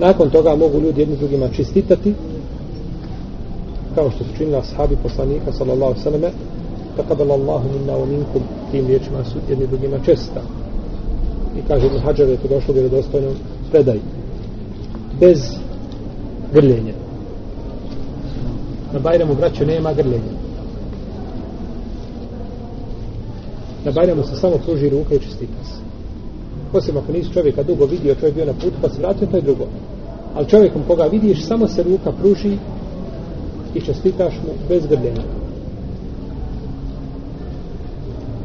nakon toga mogu ljudi jedni drugima čistitati kao što su činili ashabi poslanika sallallahu sallame, takabala Allahu minna wa minkum tim riječima su jedni drugima česta i kaže Ibn Hađar je to došlo vjerodostojno predaj bez grljenja. Na Bajramu braću nema grljenja. Na Bajramu se samo pruži ruka i čestita se osim ako nisi čovjeka dugo vidio čovjek bio na putu pa se vratio to je drugo ali čovjekom koga vidiš samo se ruka pruži i čestitaš mu bez grbljenja.